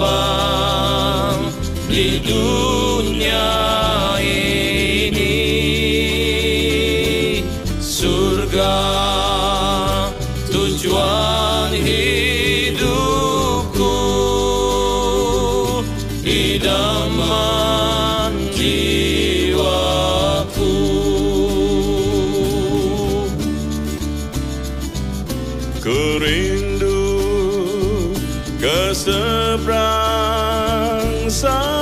love. keseberang sana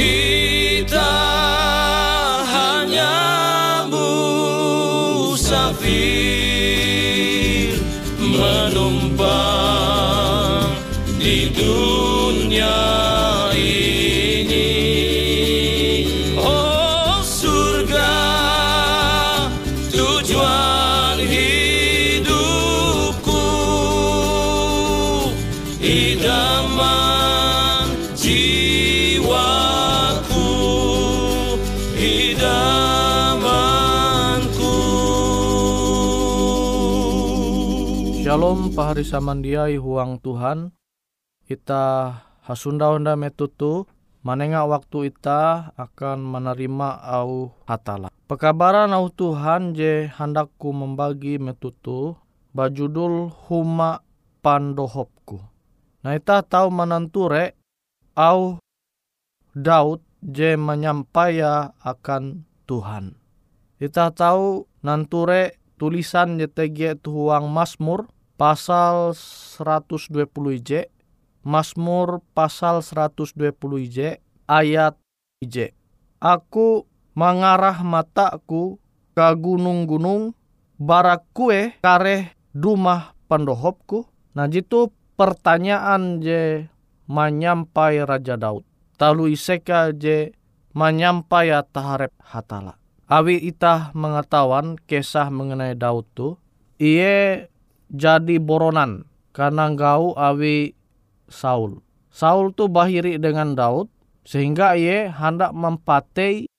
Kita idamanku Shalom pahari samandiai huang Tuhan. Ita hasunda honda metutu. Manenga waktu ita akan menerima au hatala. Pekabaran au Tuhan je handakku membagi metutu. Bajudul huma pandohopku. Nah ita tahu menanture au Daud je menyampaya akan Tuhan. Kita tahu nanture tulisan YTG tuang Mazmur pasal 120 IJ, Mazmur pasal 120 IJ, ayat IJ. Aku mengarah mataku ke gunung-gunung, barak kue kareh dumah pendohopku. Nah jitu pertanyaan je menyampai Raja Daud. Talu iseka je menyampai taharep hatala. Awi itah mengetahuan kisah mengenai Daud tu, ia jadi boronan karena gau awi Saul. Saul tu bahiri dengan Daud sehingga ia hendak mempatei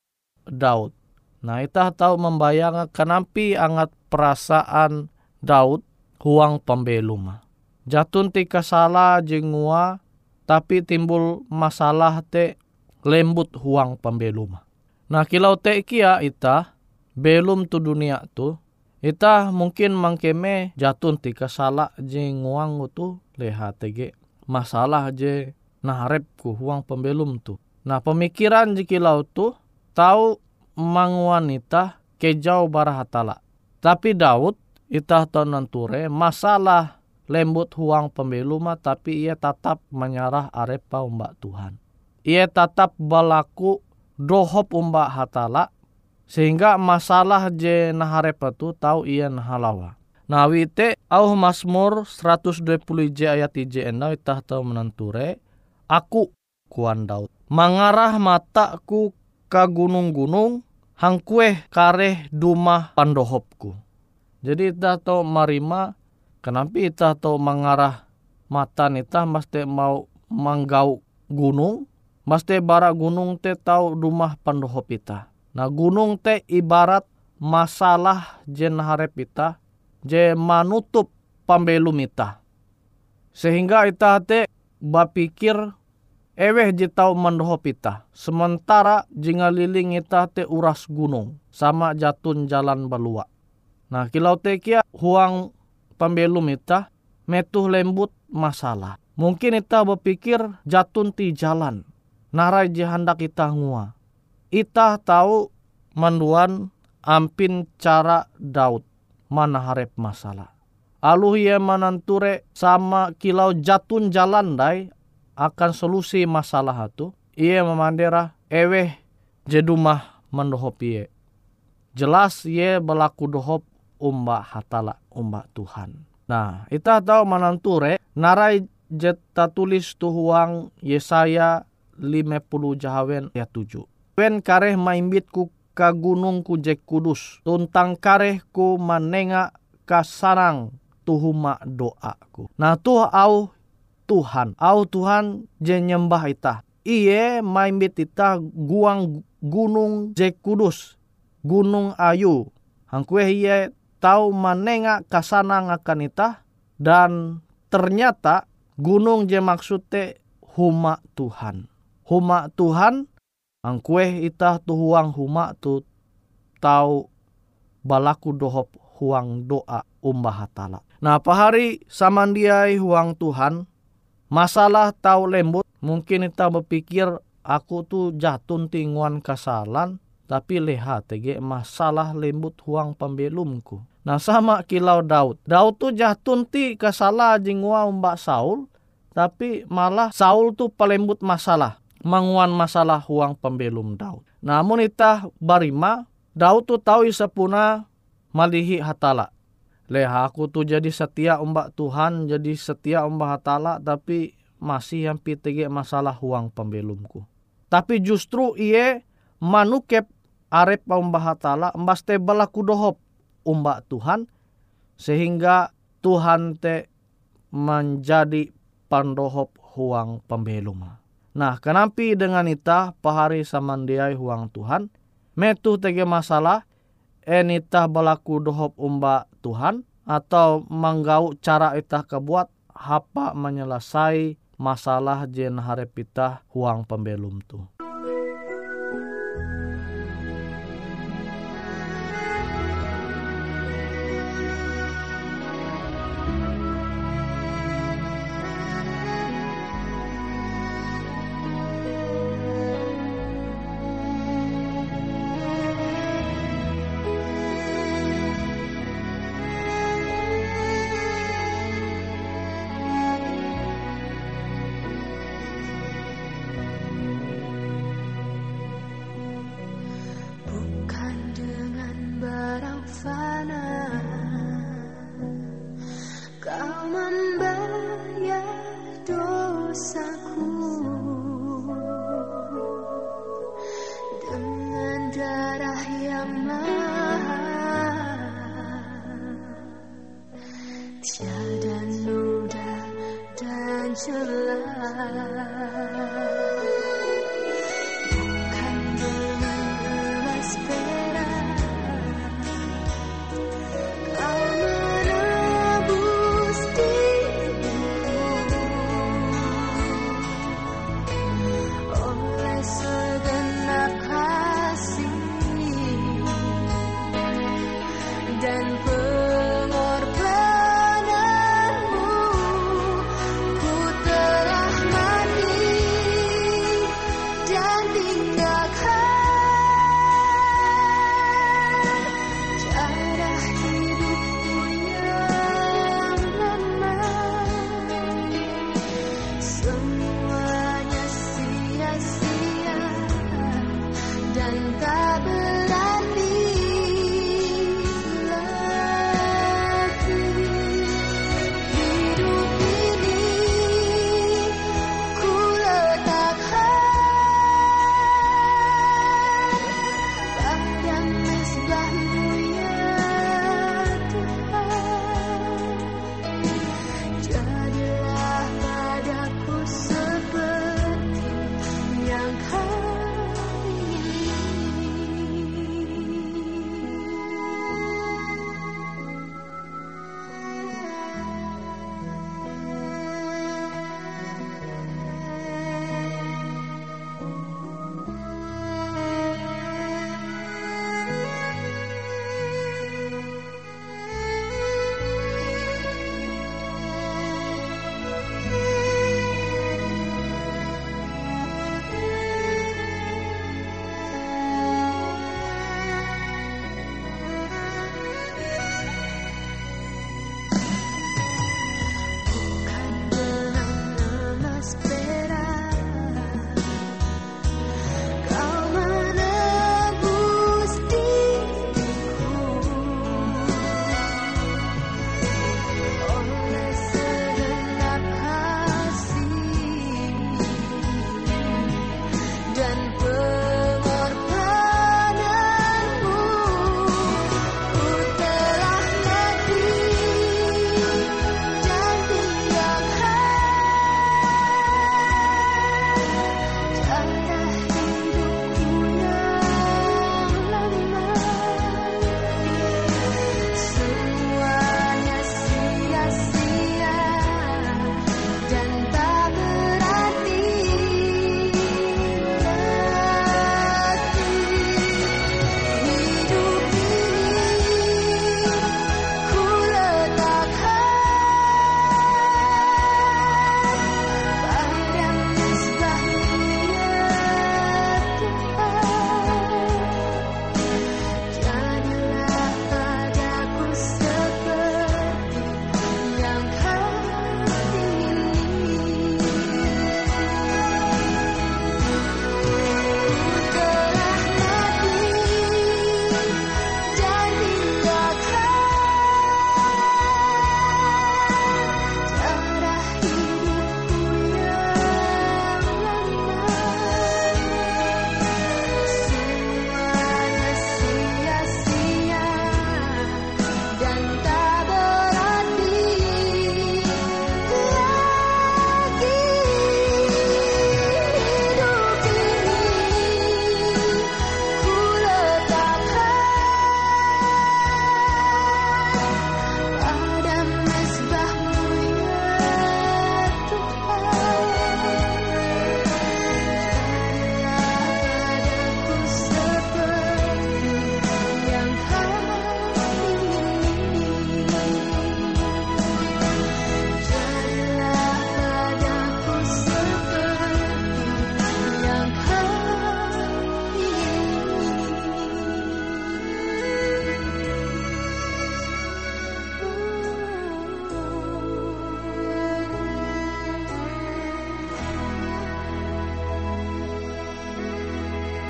Daud. Nah, itah tahu membayang kenapa angat perasaan Daud huang pembelum. Jatun tika salah jengua tapi timbul masalah te lembut huang pembelum. Nah kilau te kia ita belum tu dunia tu ita mungkin mangkeme jatun tika salah je nguang tu leha tege masalah je naharep ku huang pembelum tu. Nah pemikiran je kilau tu tahu mang wanita kejau barahatala. Tapi Daud ita tau nanture masalah lembut huang pembelum tapi ia tetap menyerah arepa umbak Tuhan. Ia tetap berlaku dohop umba hatala sehingga masalah je naharepa tu tahu ia nahalawa. Nah wite au Mazmur 120 j ayat j enda itah tahu menenture aku kuan Daud. Mengarah mataku ke gunung-gunung hangkue kareh dumah pandohopku. Jadi itah tahu marima kenapa itah tahu mengarah mata nita mesti mau manggau gunung Maste bara gunung te tau rumah pandoho pita. Nah gunung te ibarat masalah jen harap pita, je manutup pambelum ita. Sehingga ita te bapikir eweh je tau mandoho pita. Sementara liling ita te uras gunung, sama jatun jalan balua. Nah kilau te kia huang pambelum ita, metuh lembut masalah. Mungkin ita berpikir jatun ti jalan, narai hendak kita ngua. Ita tahu manduan ampin cara Daud mana harap masalah. Alu ia mananture sama kilau jatun jalan dai akan solusi masalah itu. Ia memandera eweh jedumah mendohop ye. Jelas ye berlaku dohop umba hatala umba Tuhan. Nah, kita tahu mananture narai jeta tulis tuhuang Yesaya 50 jahawen ya 7. Wen kareh maimbit ku ka gunung ku jek kudus. Tuntang kareh ku manenga kasarang tuhuma doaku. Nah tuh au Tuhan. Au Tuhan je nyembah ita. Iye maimbit ita guang gunung jek kudus. Gunung ayu. Hangkue iye tahu manenga kasanang akan ita. Dan ternyata gunung je maksudnya huma Tuhan huma Tuhan ang kue itah tu huang huma tu tau balaku dohop huang doa umbah hatala. Nah pahari samandiai huang Tuhan masalah tau lembut mungkin kita berpikir aku tu jatun tinguan kasalan tapi leha tege masalah lembut huang pembelumku. Nah sama kilau Daud. Daud tu jatun ti kasalah jingwa umbak Saul tapi malah Saul tu pelembut masalah manguan masalah huang pembelum Daud. Namun itah barima, Daud tu tahu isapuna malihi hatala. Leha aku tu jadi setia umbak Tuhan, jadi setia umbak hatala, tapi masih yang pitege masalah huang pembelumku. Tapi justru iye manukep arep umbak hatala, embas te balaku dohop umbak Tuhan, sehingga Tuhan te menjadi pandohop huang pembelum. Nah, kenapa dengan ita pahari samandiai huang Tuhan? Metu tege masalah, enita balaku dohop umba Tuhan, atau manggau cara ita kebuat hapa menyelesai masalah jen harepita huang pembelum tu.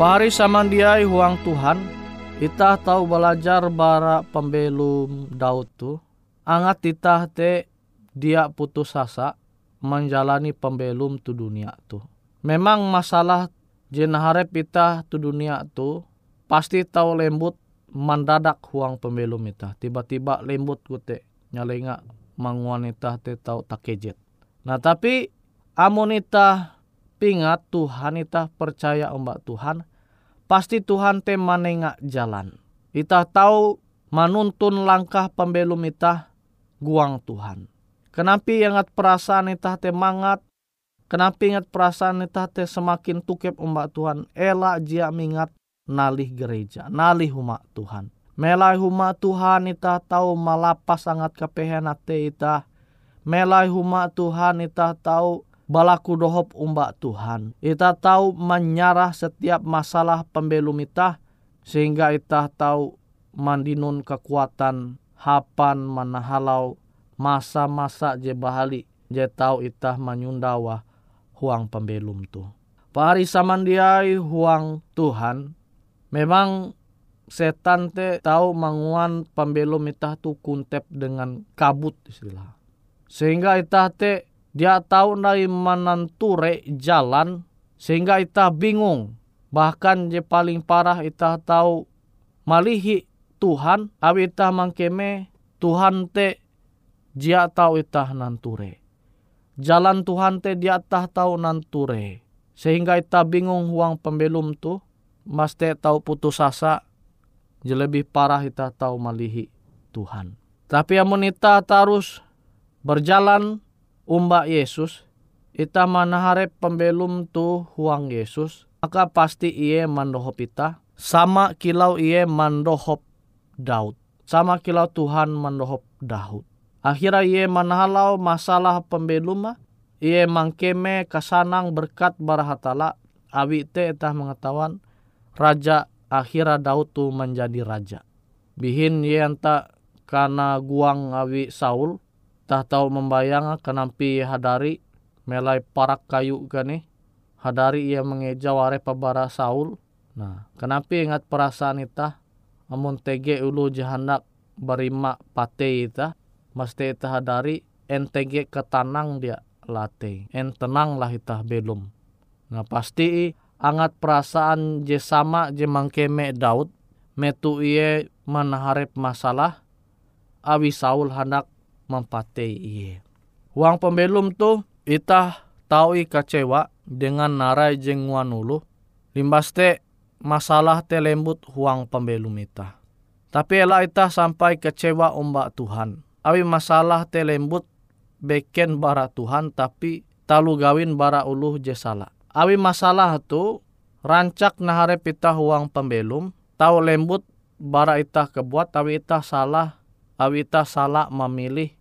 Pari samandiai huang Tuhan, Itah tahu belajar bara pembelum Daud tu. Angat itah te dia putus asa menjalani pembelum tu dunia tu. Memang masalah jen harap itah tu dunia tu pasti tahu lembut mendadak huang pembelum itah. Tiba-tiba lembut kute nyalenga manguan itah te tau takejet. Nah tapi amun itah pingat Tuhan itah percaya ombak Tuhan pasti Tuhan te manenga jalan. Itah tahu manuntun langkah pembelum itah guang Tuhan. Kenapa ingat perasaan itah te mangat Kenapa ingat perasaan itah te semakin tukep umbak Tuhan. Ela jia mingat nalih gereja, nalih umat Tuhan. Melai huma Tuhan itah tahu malapas sangat kepehan ate itah. Melai huma Tuhan itah tahu balaku dohop umbak Tuhan. Itah tahu menyarah setiap masalah pembelum itah. Sehingga itah tahu mandinun kekuatan hapan manahalau masa-masa je bahali je tahu itah menyundawa huang pembelum tu. Pari samandiai huang Tuhan memang setan te tahu manguan pembelum itah tu kuntep dengan kabut istilah. Sehingga itah te dia tahu dari mananture jalan sehingga itah bingung. Bahkan je paling parah itah tahu malihi Tuhan awi itah mangkeme Tuhan te dia tahu itah nanture. Jalan Tuhan te dia tah tahu nanture. Sehingga itah bingung huang pembelum tu. Mas te tahu putus asa. Je lebih parah itah tahu malihi Tuhan. Tapi amun itah terus berjalan umba Yesus. Itah manaharep pembelum tu huang Yesus. Maka pasti ia mandohop itah. Sama kilau ia mandohop Daud. Sama kilau Tuhan mandohop Daud. Akhirnya ia manahalau masalah pembelum ia mangkeme kasanang berkat barahatala awi te etah mengetahuan raja akhirnya Daud tu menjadi raja. Bihin ia enta karena guang awi Saul tah tahu membayang kenampi hadari melai parak kayu gani hadari ia mengeja ware pabara Saul. Nah, kenapa ingat perasaan itah amun tege ulu jahandak berima pate itah mesti itah hadari entege ketanang dia late en tenang lah itah belum nah pasti angat perasaan je sama je mangkeme Daud metu iye menaharep masalah awi Saul hendak mempatei iye uang pembelum tu itah tahu i kecewa dengan narai jengwan ulu limbas te masalah te lembut huang pembelum itah. Tapi ela itah sampai kecewa ombak Tuhan. Awi masalah te lembut beken bara Tuhan tapi talu gawin bara uluh jesala. Awi masalah tu rancak nahare pita huang pembelum tahu lembut bara itah kebuat tapi itah salah awi itah salah memilih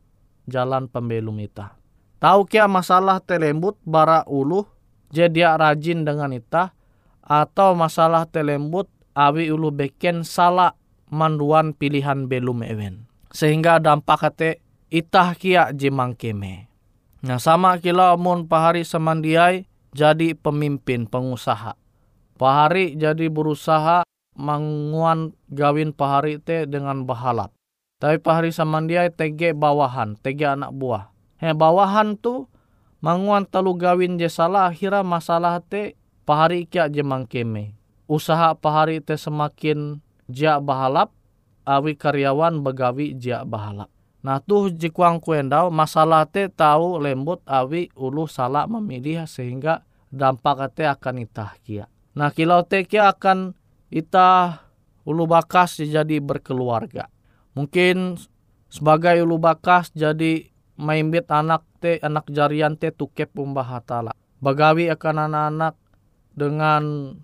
jalan pembelum itah. Tahu kia masalah telembut bara uluh jadi rajin dengan itah atau masalah telembut awi ulu beken salah manduan pilihan belum ewen. Sehingga dampak hati itah kia jemang keme. Nah sama kila mun pahari semandiai jadi pemimpin pengusaha. Pahari jadi berusaha manguan gawin pahari te dengan bahalap. Tapi pahari samandiai tege bawahan, tege anak buah. He bawahan tu manguan telu gawin je salah akhirnya masalah te pahari kia jemang keme. Usaha pahari te semakin jia bahalap, awi karyawan begawi jia bahalap. Nah tuh jikuang kuendau masalah te tahu lembut awi ulu salah memilih sehingga dampak te akan itah kia. Nah kilau te kia akan itah ulu bakas jadi berkeluarga. Mungkin sebagai ulu bakas jadi maimbit anak te anak jarian te tukep umbah hatala. Bagawi akan anak-anak dengan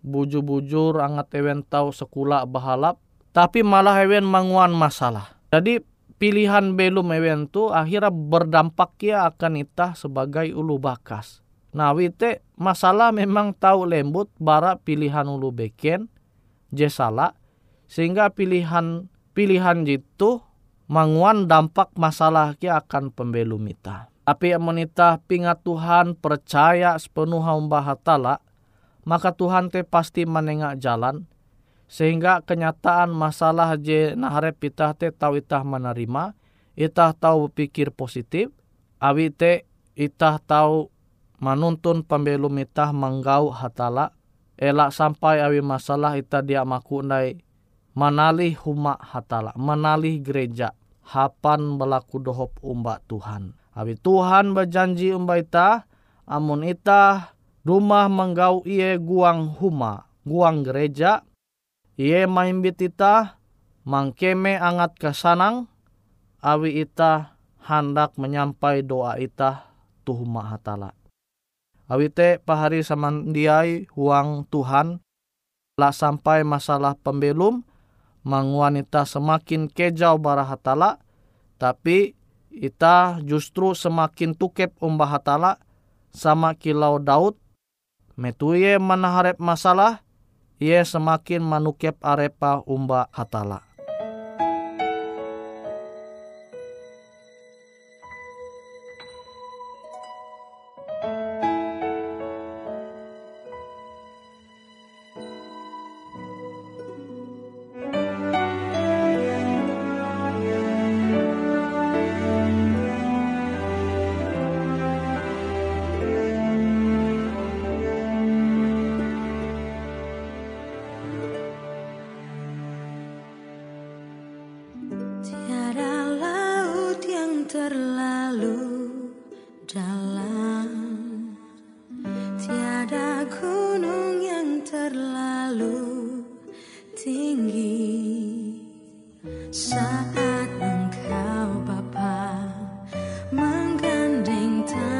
bujur-bujur angat ewen tau sekula bahalap tapi malah ewen manguan masalah. Jadi pilihan belum ewen tu akhirnya berdampak ya akan itah sebagai ulu bakas. Nah wite masalah memang tahu lembut bara pilihan ulu beken jesala sehingga pilihan pilihan itu manguan dampak masalah kia akan pembelum ita. Tapi menita pingat Tuhan percaya sepenuh hamba hatala maka Tuhan te pasti menengak jalan sehingga kenyataan masalah je naharep itah te tahu itah menerima itah tahu berpikir positif awi te itah tahu menuntun pembelum itah menggau hatala elak sampai awi masalah itah dia maku nai menalih huma hatala menalih gereja hapan berlaku dohop umba Tuhan. Abi Tuhan berjanji umba ita, amun ita rumah menggau iye guang huma, guang gereja, iye maimbit ita, mangkeme angat kesanang, awi ita hendak menyampai doa ita tuhuma hatala. Awi te pahari samandiai huang Tuhan, lah sampai masalah pembelum, wanita semakin kejau bara hatala, tapi ita justru semakin tukep umbah hatala sama kilau Daud metuye manaharep masalah ia semakin manukep arepa umba hatala. menggandeng tangan